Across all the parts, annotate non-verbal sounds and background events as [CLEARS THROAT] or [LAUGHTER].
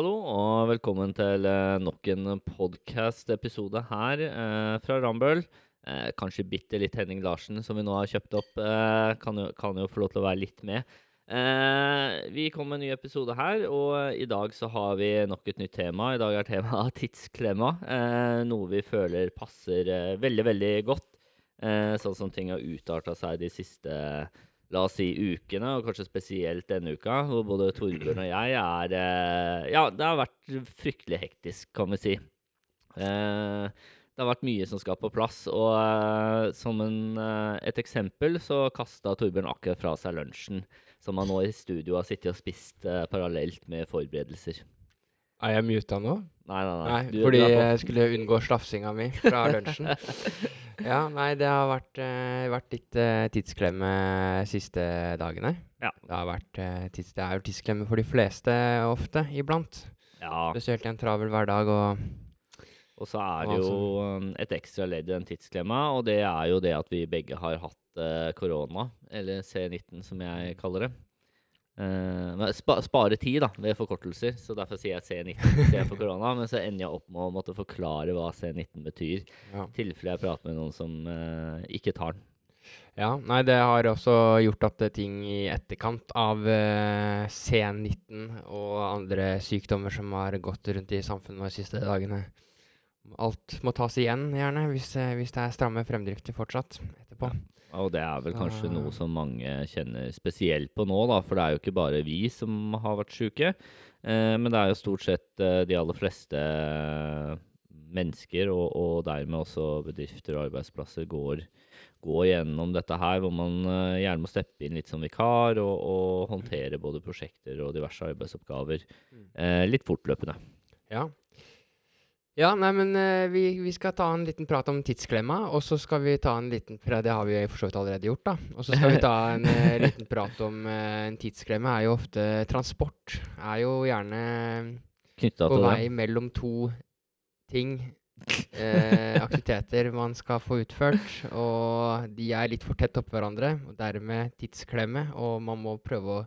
Hallo og velkommen til eh, nok en podcast-episode her eh, fra Rambøll. Eh, kanskje bitte litt Henning Larsen, som vi nå har kjøpt opp, eh, kan, jo, kan jo få lov til å være litt med. Eh, vi kom med en ny episode her, og i dag så har vi nok et nytt tema. I dag er temaet [LAUGHS] tidsklemma, eh, noe vi føler passer veldig, veldig godt. Sånn som ting har utarta seg de siste la oss si ukene, og kanskje spesielt denne uka, hvor både Torbjørn og jeg er eh, Ja, det har vært fryktelig hektisk, kan vi si. Eh, det har vært mye som skal på plass, og eh, som en, et eksempel så kasta Torbjørn akkurat fra seg lunsjen, som han nå i studio har sittet og spist parallelt med forberedelser. Er jeg muta nå? Nei, nei, nei. Nei, fordi jeg skulle unngå slafsinga mi fra [LAUGHS] lunsjen. ja, nei, det har vært, uh, vært litt uh, tidsklemme siste dagene. Ja. Det har vært uh, tids, Det er jo tidsklemme for de fleste ofte, iblant. Ja, Spesielt i en travel hverdag og og så er det jo et ekstra ledd i den tidsklemma, og det er jo det at vi begge har hatt korona, eller C19 som jeg kaller det. Men spa, spare tid, da, ved forkortelser, så derfor sier jeg C19 istedenfor korona. Men så ender jeg opp med å måtte forklare hva C19 betyr, ja. tilfelle jeg prater med noen som uh, ikke tar den. ja. Nei, det har også gjort at eh, ting i etterkant av uh, C19 og andre sykdommer som har gått rundt i samfunnet de siste dagene Alt må tas igjen, gjerne, hvis, hvis det er stramme fremdrifter fortsatt etterpå. Og det er vel kanskje Ah. noe som mange kjenner spesielt på nå, da, for det er jo ikke bare vi som har vært syke. Eh, men det er jo stort sett eh, de aller fleste mennesker, og, og dermed også bedrifter og arbeidsplasser, går, går gjennom dette her, hvor man eh, gjerne må steppe inn litt som vikar og, og håndtere både prosjekter og diverse arbeidsoppgaver Mm. eh, litt fortløpende. Ja. Ja, nei, men uh, vi, vi skal ta en liten prat om tidsklemma, og så skal vi ta en liten prat, Det har vi for så vidt allerede gjort, da. Og så skal vi ta en uh, [LAUGHS] liten prat om uh, En tidsklemme er jo ofte transport. Er jo gjerne Knytta på til det. vei mellom to ting. Eh, [LAUGHS] aktiviteter man skal få utført. Og de er litt for tett oppå hverandre, og dermed tidsklemme. Og man må prøve å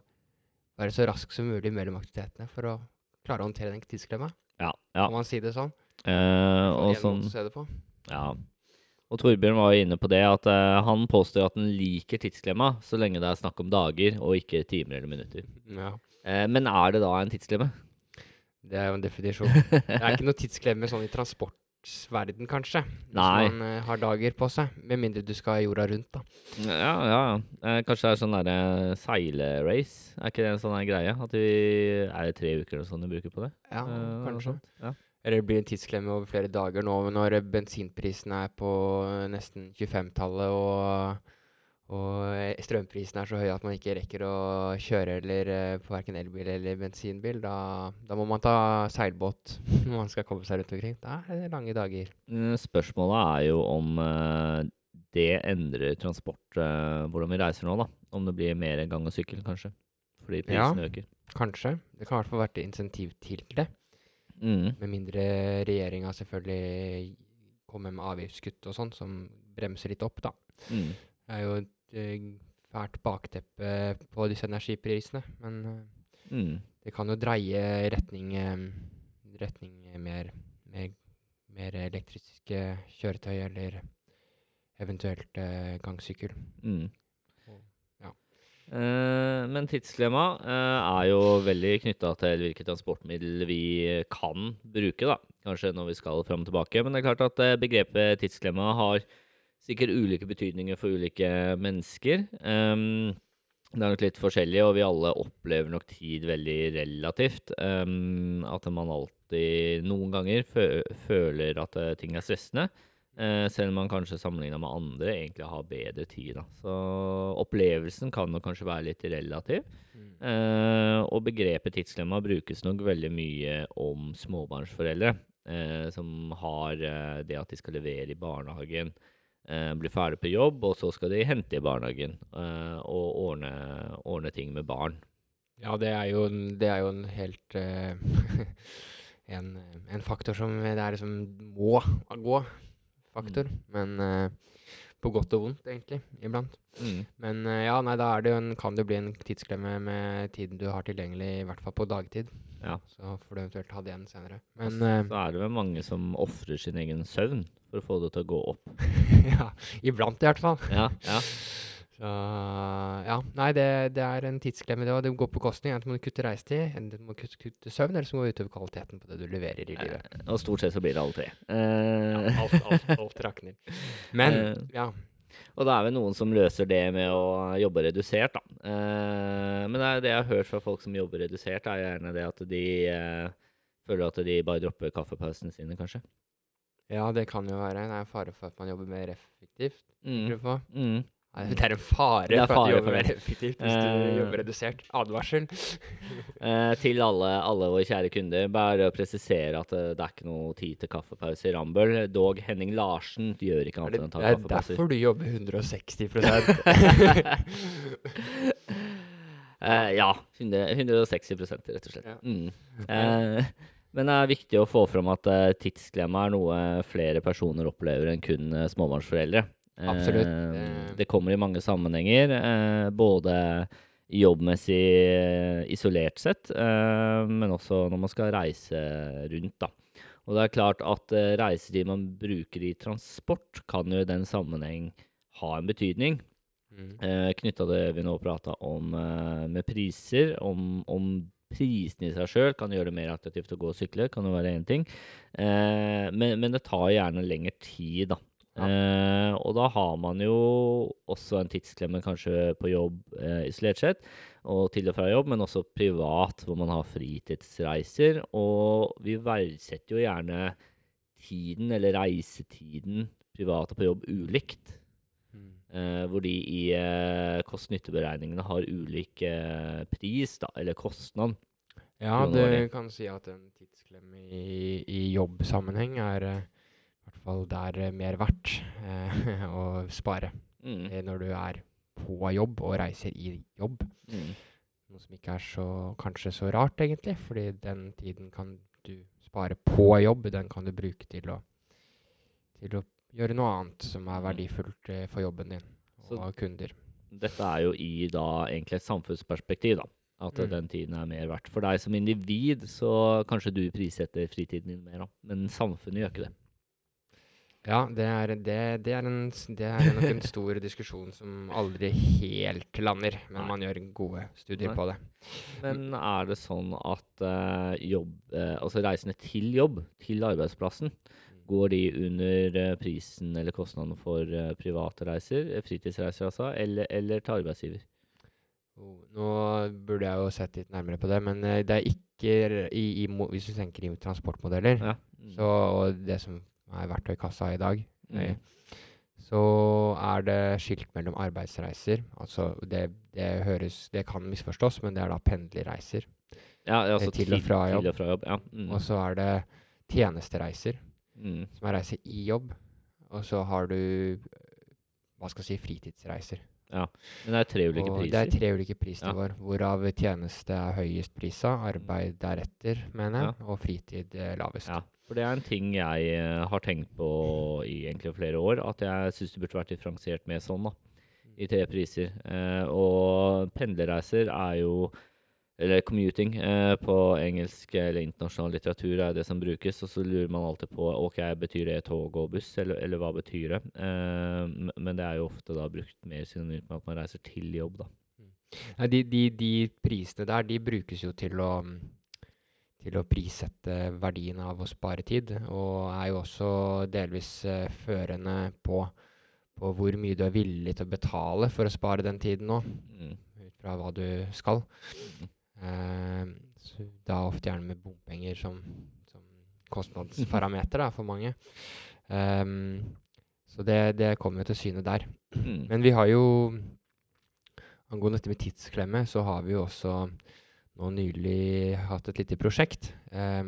være så rask som mulig mellom aktivitetene for å klare å håndtere den tidsklemma. Ja, ja. Kan man si det sånn? Eh, og sånn. Ja. Og Torbjørn var jo inne på det, at eh, han påstår at han liker tidsklemma så lenge det er snakk om dager og ikke timer eller minutter. Ja, Eh, men er det da en tidsklemme? det er jo en definisjon. [LAUGHS] Det er ikke noe tidsklemme sånn i transportverden, kanskje. Hvis Nei. man eh, har dager på seg. Med mindre du skal jorda rundt, da. Ja, ja. kanskje det er sånn derre seilerace? Er ikke det en sånn greie? At vi Er det tre uker eller sånn du bruker på det? Ja, kanskje. Ja. Eller det blir en tidsklemme over flere dager nå når bensinprisen er på nesten 25-tallet og, og strømprisen er så høy at man ikke rekker å kjøre eller eh, på verken elbil eller bensinbil. Da, da må man ta seilbåt [LAUGHS] når man skal komme seg rundt omkring. Da er det lange dager. Mm, Spørsmålet er jo om eh, det endrer transport, eh, hvordan vi reiser nå, da. Om det blir mer gang og sykkel, kanskje. Fordi Ja. prisene øker. Kanskje. Det kan i hvert fall være et insentiv til det. Mm. Med mindre regjeringa selvfølgelig kommer med avgiftskutt og sånn, som bremser litt opp, da. Mm. Det er jo et eh, fælt bakteppe på disse energiprisene, men eh, Mm. det kan jo dreie i retning, eh, retning mer, mer, mer elektriske kjøretøy, eller eventuelt gangsykkel. Mm. Eh, men tidsklemma eh, er jo veldig knytta til hvilket transportmiddel vi kan bruke, da. Kanskje når vi skal fram og tilbake. Men det er klart at eh, begrepet tidsklemma har sikkert ulike betydninger for ulike mennesker. Det er nok litt forskjellig, og vi alle opplever nok tid veldig relativt. At man alltid, noen ganger, føler at ting er stressende. Eh, selv om man kanskje sammenligna med andre egentlig har bedre tid. Da. Så opplevelsen kan nok kanskje være litt relativ. Eh, og begrepet tidsklemma brukes nok veldig mye om småbarnsforeldre eh, som har eh, det at de skal levere i barnehagen, eh, bli ferdig på jobb, og så skal de hente i barnehagen eh, og ordne, ordne ting med barn. Ja, det er jo, det er jo en helt [LAUGHS] en, en faktor som det er liksom må gå faktor. Men uh, på godt og vondt, egentlig, iblant. Mm. Men uh, ja, nei, da det en, kan det jo bli en tidsklemme med tiden du har tilgjengelig, i hvert fall på dagtid. Ja. Så får du eventuelt ha det igjen senere. Men eh, så er det vel mange som ofrer sin egen søvn for å få det til å gå opp. [LAUGHS] ja, iblant i hvert fall. Ja, ja. Så ja, nei, det, det er en tidsklemme, det òg. Det går på bekostning. Enten må du kutte reisetid, enten du må kutte, kutte søvn, eller så må du utover kvaliteten på det du leverer i livet. Og stort sett så blir det alle tre. Ja, Eh, alt, alt, alt rakner. [LAUGHS] Men Eh, ja. Og det er vel noen som løser det med å jobbe redusert, da. Eh, men det, det jeg har hørt fra folk som jobber redusert, er gjerne det at de eh, føler at de bare dropper kaffepausene sine, kanskje. ja, det kan jo være. Det er en fare for at man jobber mer effektivt. Mm. Mm. Det er en fare Det er for at du jobber mer effektivt hvis du Eh, jobber redusert. Advarsel. uh, [LAUGHS] til alle, alle våre kjære kunder, bare å presisere at eh, det er ikke noe tid til kaffepause i Rambøll. Dog Henning Larsen gjør ikke annet enn å ta det er derfor du jobber [LAUGHS] 160 uh, [LAUGHS] ja. 100, 160 rett og slett. Ja. Mm. Men det er viktig å få fram at tidsklemma er noe flere personer opplever enn kun småbarnsforeldre. Absolutt. det Det- kommer i mange sammenhenger, eh, både jobbmessig eh, isolert sett, eh, men også når man skal reise rundt. da. Og det er klart at reisetid man bruker i transport, kan jo i den sammenheng ha en betydning. Mm. Knytta til det vi nå prata om med priser, om, om prisene i seg sjøl kan gjøre det mer attraktivt å gå og sykle, kan jo være én ting. Men, men det tar gjerne lengre tid, da. Eh, og da har man jo også en tidsklemme kanskje på jobb eh, isolert sett, og til og fra jobb, men også privat, hvor man har fritidsreiser. Og vi verdsetter jo gjerne tiden, eller reisetiden, privat og på jobb ulikt. Mm. Eh, hvor de i eh, kost-nytte-beregningene har ulik eh, pris, da, eller kostnad. Ja, du kan si at en tidsklemme i, i jobbsammenheng er eh, hvert fall der eh, mer verdt eh, [LAUGHS] å spare Mm. eh, når du er på jobb og reiser i jobb. Mm. Noe som ikke er så, kanskje så rart, egentlig, fordi den tiden kan du spare på jobb. Den kan du bruke til å, til å gjøre noe annet som er Mm. verdifullt eh, for jobben din Så- og kunder. Dette er jo i da egentlig et samfunnsperspektiv, da. At Mm. den tiden er mer verdt. For deg som individ, så kanskje du prissetter fritiden din mer, da. Men samfunnet gjør ikke det. Ja, det er, det, det, er en, det er nok en stor diskusjon som aldri helt lander, men man gjør gode studier Nei. på det. Men er det sånn at uh, jobb, uh, altså reisende til jobb, til arbeidsplassen, går de under uh, prisen eller kostnaden for private reiser, fritidsreiser altså, eller, eller til arbeidsgiver? Oh, Nå burde jeg jo sett litt nærmere på det, men det er ikke i, i, Hvis du tenker i transportmodeller, Ja. Mm. så, og det som er verktøykassa i dag, eh, Mm. så er det skilt mellom arbeidsreiser. Altså det, det høres Det kan misforstås, men det er da pendlerreiser. Ja, altså til og fra jobb. Og fra jobb, ja. Mm. Og så er det tjenestereiser, Mm. som er reiser i jobb. Og så har du eh, hva skal jeg si fritidsreiser. Ja, Men det er tre ulike Og priser. det er tre ulike prisnivåer, hvorav tjeneste er høyest prisa, arbeid deretter, mener jeg, og fritid eh, lavest. Ja, for det er en ting jeg eh, har tenkt på i egentlig flere år, at jeg syns det burde vært differensiert med sånn, da. I tre priser. Eh, og pendlerreiser er jo Eller commuting eh, på engelsk eller internasjonal litteratur er det som brukes, og så lurer man alltid på ok, betyr det tog og buss, eller, eller hva betyr det? Eh, men det er jo ofte da brukt mer synonymt med at man reiser til jobb, da. Nei, de, de, de prisene der, de brukes jo til å mm, til å prissette verdien av å spare tid, og er jo også delvis uh, førende på, på hvor mye du er villig til å betale for å spare den tiden nå, Mm. ut fra hva du skal. Eh, så da ofte gjerne med bompenger som, som kostnadsparameter da, for mange. Um, så det, det kommer jo til syne der. Mm. Men vi har jo Angående dette med tidsklemme, så har vi jo også nå nylig hatt et lite prosjekt eh,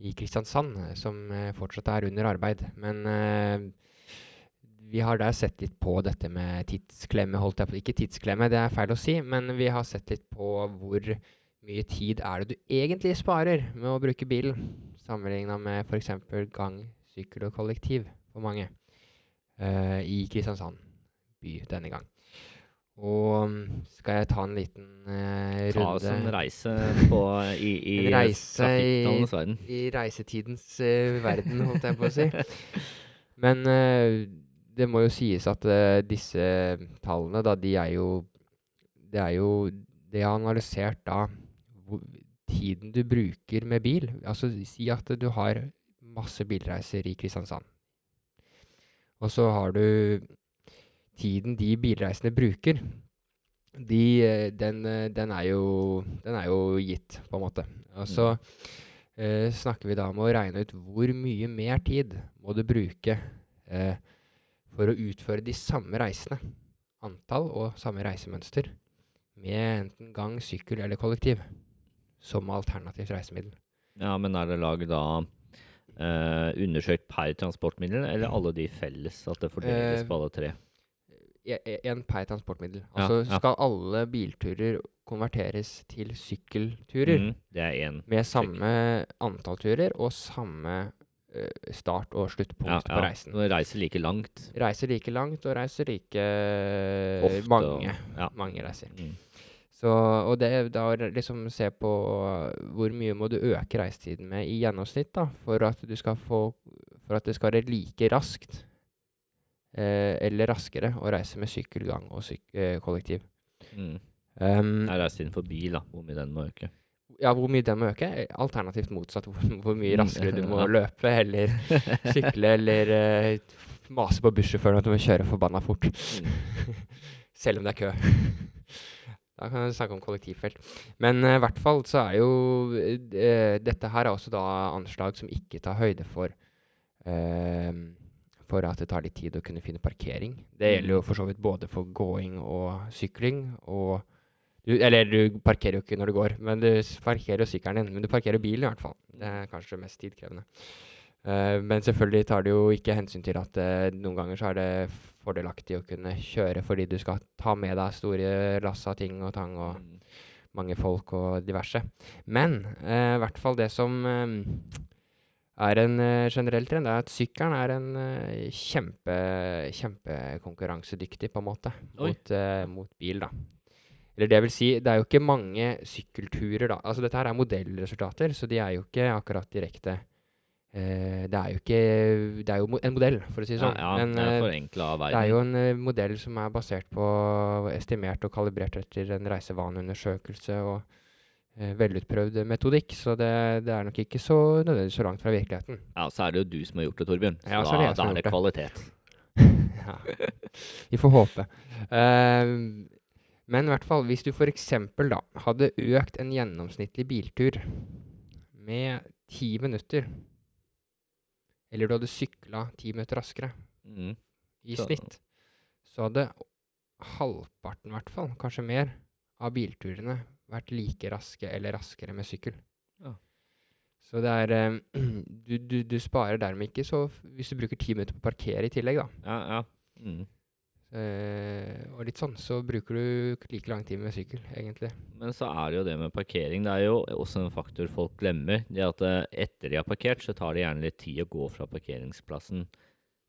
i Kristiansand eh, som eh, fortsatt er under arbeid. Men eh, vi har der sett litt på dette med tidsklemme, holdt jeg på Ikke tidsklemme, det er feil å si, men vi har sett litt på hvor mye tid er det du egentlig sparer med å bruke bilen, sammenligna med f.eks. gang, sykkel og kollektiv for mange. eh, i Kristiansand by denne gang. Og mm, skal jeg ta en liten eh, Ta oss en runde reise på, i, i reise i- verden. i reisetidens eh, verden, holdt jeg på å si. [LAUGHS] Men eh, det må jo sies at eh, disse tallene, da, de er jo Det er jo Det er analysert da hvor, tiden du bruker med bil. Altså si at du har masse bilreiser i Kristiansand. Og så har du tiden de bilreisende bruker. De, eh, den, eh, den, er jo, den er jo gitt, på en måte. Og så eh, snakker vi da om å regne ut hvor mye mer tid må du bruke eh, for å utføre de samme reisene, antall og samme reisemønster, med enten gang, sykkel eller kollektiv, som alternativt reisemiddel. Ja, men er det laget da eh, undersøkt per transportmiddel, eller alle de felles? At det fordeles Eh, på alle tre? Én per transportmiddel. Altså ja. skal alle bilturer konverteres til sykkelturer Mm, det er én. med samme antall turer og samme eh, start- og sluttpunkt Ja, på reisen. Og reiser like langt. Reiser like langt og reiser like Ofte, og- mange. ja. Mange reiser. Mm. Så, og det da liksom se på hvor mye må du øke reisetiden med i gjennomsnitt da, for at du skal få For at det skal være like raskt eller raskere å reise med sykkel, gang og syk eh, kollektiv. Mm. Um, Jeg reiser inn for bil, da. Hvor mye den må øke. ja, hvor mye den må øke? Alternativt motsatt. [LAUGHS] Hvor, hvor mye Mm, raskere du må [LAUGHS] løpe eller [LAUGHS] sykle eller eh, mase på bussjåføren at du må kjøre forbanna fort. Mm. Selv om det er kø. Da kan vi snakke om kollektivfelt. Men i i hvert fall så er jo uh, Dette her er også da anslag som ikke tar høyde for eh, For at det tar litt tid å kunne finne parkering. Det gjelder jo for så vidt både for gåing og sykling. Og du, eller du parkerer jo ikke når du går, men du parkerer jo sykkelen din. Men du parkerer bilen i hvert fall. Det er kanskje det mest tidkrevende. Uh, men selvfølgelig tar det jo ikke hensyn til at uh, noen ganger så er det fordelaktig å kunne kjøre fordi du skal ta med deg store lass av ting og tang og Mm. mange folk og diverse. Men eh, i hvert fall det som er en eh, generell trend, er at sykkelen er en eh, kjempe, kjempekonkurransedyktig, på en måte, mot, eh, mot bil, da. Eller det vil si, det er jo ikke mange sykkelturer, da. Altså dette her er modellresultater, så de er jo ikke akkurat direkte Det er jo ikke Det er jo en modell, for å si det sånn. ja, Men det er det er jo en modell som er basert på estimert og kalibrert etter en reisevaneundersøkelse og velutprøvd metodikk, så det, det er nok ikke så nødvendigvis så langt fra virkeligheten. Ja, så er det jo du som har gjort det, Torbjørn. Så Ja, så er det da, da er det kvalitet. [LAUGHS] ja. Vi får håpe. Uh, men i hvert fall, hvis du f.eks. da hadde økt en gjennomsnittlig biltur med ti minutter, eller du hadde sykla ti minutter raskere, Mm. i snitt, så hadde halvparten, i hvert fall, kanskje mer, av bilturene vært like raske eller raskere med sykkel. Ja. Så det er um, [CLEARS THROAT] du, du, du sparer dermed ikke så Hvis du bruker ti minutter på å parkere i tillegg, da, Ja, ja. Mm. Uh, og litt sånn, så bruker du like lang tid med sykkel, egentlig. Men så er det jo det med parkering. Det er jo også en faktor folk glemmer. Det at eh, etter de har parkert, så tar det gjerne litt tid å gå fra parkeringsplassen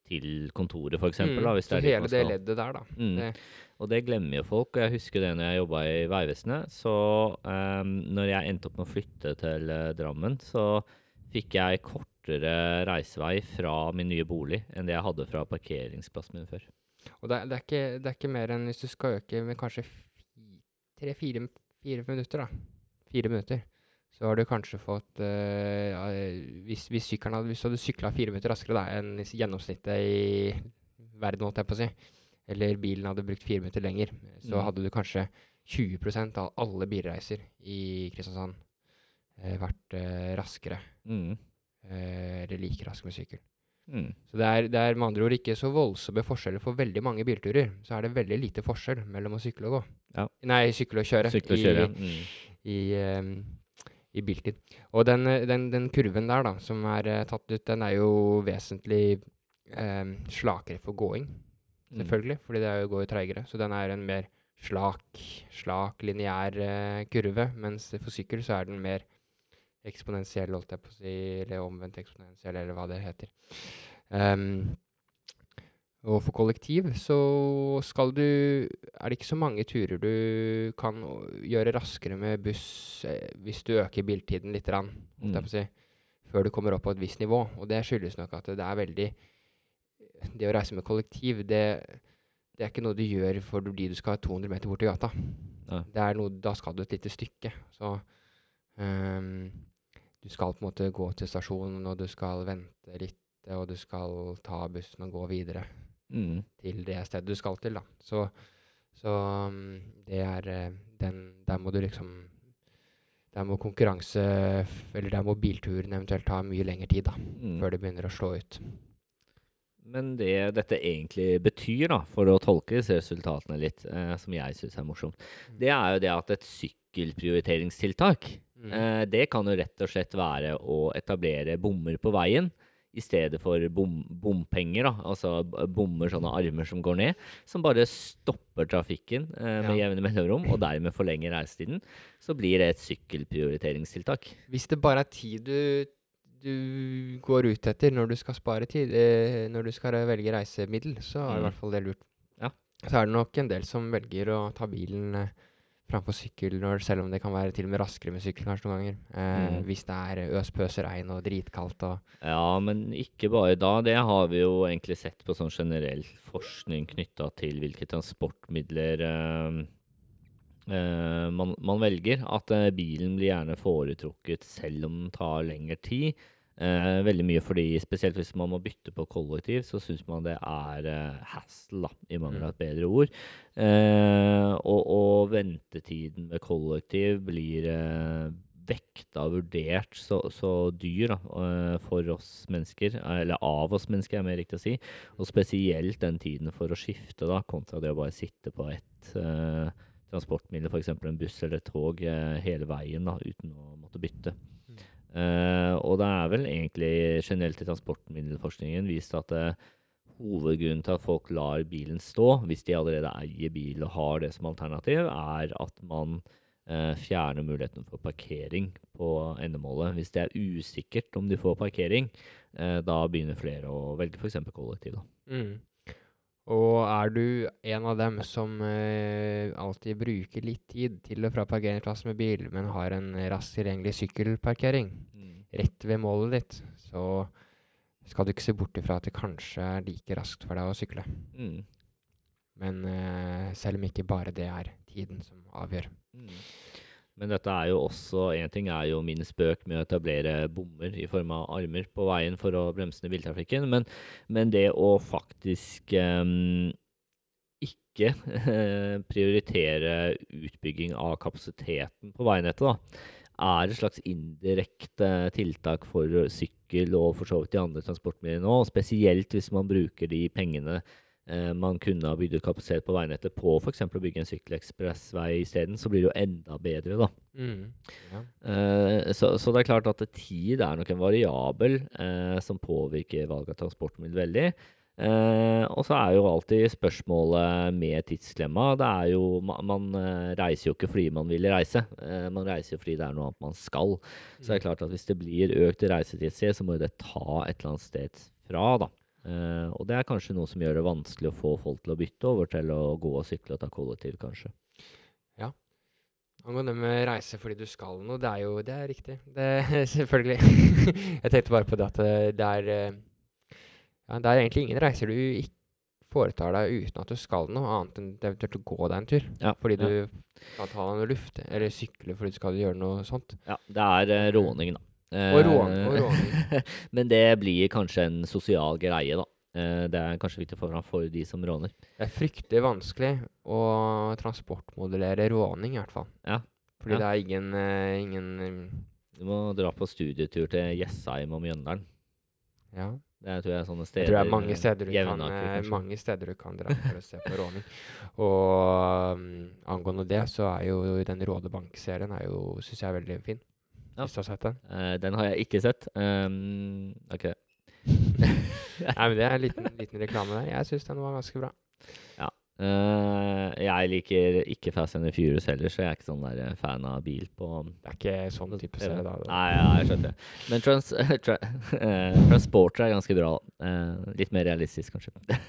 til kontoret, f.eks. Mm, da, hvis det er dit hele det leddet der, da. Mm. Det, Og det glemmer jo folk. Og jeg husker det når jeg jobba i Vegvesenet. Så um, når jeg endte opp med å flytte til uh, Drammen, så fikk jeg kortere reisevei fra min nye bolig enn det jeg hadde fra parkeringsplassen min før. og det, er- det, er ikke, det er ikke mer enn hvis du skal øke med kanskje tre-fire minutter, da. Fire minutter. Så har du kanskje fått eh, ja, hvis, hvis, hadde, hvis du hadde sykla fire minutter raskere da, enn gjennomsnittet i verden, holdt jeg på å si, eller bilen hadde brukt fire minutter lenger, så Mm. hadde du kanskje 20% av alle bilreiser i Kristiansand eh, vært eh, raskere, Mm. eh, eller like rask med sykkel. Mm. Så det er, det er med andre ord ikke så voldsomme forskjeller for veldig mange bilturer. Så er det veldig lite forskjell mellom å sykle og gå. Ja. Nei, sykle og kjøre. Sykle og kjøre. Mm. I, i, ehm, i biltid. Og den, eh, den, den kurven der, da, som er uh, tatt ut, den er jo vesentlig um, slakere for gåing, Mm. selvfølgelig. Fordi det er jo, går jo treigere. Så den er en mer slak, slak lineær uh, kurve. Mens for sykkel så er den mer eksponentiell, holdt jeg på å si, eller omvendt eksponentiell, eller hva det heter. Ehm, Og for kollektiv så skal du Er det ikke så mange turer du kan gjøre raskere med buss eh, hvis du øker biltiden litt, rann, Mm. si, før du kommer opp på et visst nivå. Og det skyldes nok at det er veldig Det å reise med kollektiv, det, det er ikke noe du gjør fordi du skal 200 meter bort i gata. Nei. Det er noe, da skal du et lite stykke. Så um, du skal på en måte gå til stasjonen, og du skal vente litt, og du skal ta bussen og gå videre Mm. til det stedet du skal til, da. Så, så um, det er eh, den Der må du liksom Der må konkurranse Eller der må bilturen eventuelt ta mye lengre tid, da. Mm. Før det begynner å slå ut. Men det dette egentlig betyr, da, for å tolke disse resultatene litt, eh, som jeg syns er morsomt, det er jo det at et sykkelprioriteringstiltak, Mm. eh, det kan jo rett og slett være å etablere bommer på veien. I stedet for bom, bompenger, da, altså bommer, sånne armer som går ned, som bare stopper trafikken eh, med Ja. jevne mellomrom, og dermed forlenger reisetiden, så blir det et sykkelprioriteringstiltak. Hvis det bare er tid du, du går ut etter når du skal spare tid, eh, når du skal velge reisemiddel, så er i Mm. hvert fall det lurt. Ja. Så er det nok en del som velger å ta bilen eh, framfor sykkel, når, selv om det kan være til og med raskere med sykkel kanskje noen ganger. Eh, Mm. Hvis det er øs pøs regn og dritkaldt og Ja, men ikke bare da. Det har vi jo egentlig sett på sånn generell forskning knytta til hvilke transportmidler eh, eh, man, man velger. At eh, bilen blir gjerne foretrukket selv om den tar lengre tid. Eh, veldig mye fordi, spesielt hvis man må bytte på kollektiv, så syns man det er eh, hassle, da, i mangel av et bedre ord. Eh, og, og ventetiden ved kollektiv blir eh, vekta og vurdert så, så dyr da, eh, for oss mennesker, eller av oss mennesker, er mer riktig å si. Og spesielt den tiden for å skifte, da, kontra det å bare sitte på ett eh, transportmiddel, f.eks. en buss eller et tog, eh, hele veien da, uten å måtte bytte. Eh, og det er vel egentlig generelt i transportmiddelforskningen vist at uh, hovedgrunnen til at folk lar bilen stå, hvis de allerede eier bil og har det som alternativ, er at man uh, fjerner muligheten for parkering på endemålet. Hvis det er usikkert om de får parkering, da begynner flere å velge f.eks. kollektiv. Da. Mm. Og er du en av dem som eh, alltid bruker litt tid til og fra parkeringsplass med bil, men har en raskt tilgjengelig sykkelparkering rett ved målet ditt, så skal du ikke se bort ifra at det kanskje er like raskt for deg å sykle. Mm. Men eh, selv om ikke bare det er tiden som avgjør. Mm. Men dette er jo også En ting er jo min spøk med å etablere bommer i form av armer på veien for å bremse ned biltrafikken, men, men det å faktisk um, ikke eh, prioritere utbygging av kapasiteten på veinettet, da, er et slags indirekte tiltak for sykkel og for så vidt de andre transportmidlene nå, spesielt hvis man bruker de pengene man kunne ha bygd ut kapasitet på veinettet på f.eks. å bygge en sykkelekspressvei isteden, så blir det jo enda bedre, da. Mm. Ja. Eh, så, så det er klart at tid er nok en variabel eh, som påvirker valg av transportmiddel veldig. Eh, og så er jo alltid spørsmålet med tidsklemma det er jo, Man, Man eh, reiser jo ikke fordi man vil reise, eh, man reiser jo fordi det er noe annet man skal. Så det er klart at hvis det blir økt reisetidssted, så må jo det ta et eller annet sted fra, da. Eh, og det er kanskje noe som gjør det vanskelig å få folk til å bytte over til å gå og sykle og ta kollektiv, kanskje. Ja. Angående med reise fordi du skal noe, det er jo Det er riktig. Det, [LAUGHS] selvfølgelig. [LAUGHS] jeg tenkte bare på det at det, det er eh, ja, Det er egentlig ingen reiser du ikke foretar deg uten at du skal noe, annet enn eventuelt å gå deg en tur. Ja, Fordi ja. du kan ta deg noe luft, eller sykle fordi du skal gjøre noe sånt. Ja, det er eh, råning, da. Og rån- og Eh, [LAUGHS] råning. Men det blir kanskje en sosial greie, da. Eh, Det er kanskje viktig å få fram for de som råner. Det er fryktelig vanskelig å transportmodellere råning, i hvert fall. Ja. Fordi Ja. det er ingen, eh, ingen Du må dra på studietur til Jessheim og Mjøndalen. Ja. Det tror jeg er sånne Jeg tror det er mange steder, du kan, mange steder du kan dra for å se på råning. Og um, angående det, så er jo den Råde Bank-serien er syns jeg er veldig fin. Ja. Hvis du har sett den. Eh, Den har jeg ikke sett. Um, ok. [LAUGHS] Nei, men det er en liten, liten reklame der. Jeg syns den var ganske bra. Eh, jeg liker ikke Fast and the Furious heller, så jeg er ikke sånn der fan av bil på Det er ikke sånn type serie, da. Nei, ja, jeg skjønner. Men trans, [LAUGHS] tra, eh, Transporter er ganske bra. Eh, litt mer realistisk, kanskje. [LAUGHS]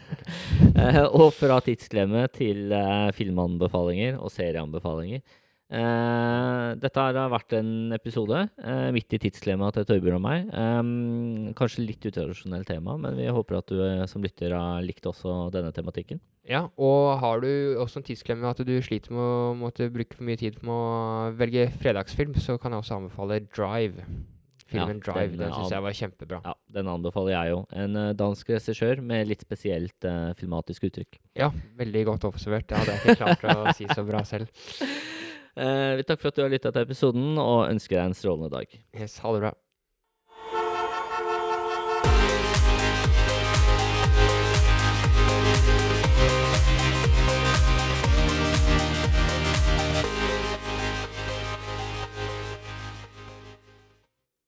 Eh, og fra tidsklemme til eh, filmanbefalinger og serieanbefalinger. Eh, dette har vært en episode eh, midt i tidsklemma til Torbjørn og meg. Eh, kanskje litt utradisjonelt tema, men vi håper at du som lytter har likt også denne tematikken. Ja, og har du også en tidsklemme at du sliter med å måtte bruke for mye tid på å velge fredagsfilm, så kan jeg også anbefale Drive. Filmen Ja, Drive. den, Den syns jeg var kjempebra. Ja, Den anbefaler jeg jo. En dansk regissør med litt spesielt filmatisk uttrykk. Ja, veldig godt oppsummert. Det hadde jeg ikke klart å si så bra selv. [LAUGHS] Eh, vi takker for at du har lytta til episoden, og ønsker deg en strålende dag. Yes, ha det bra.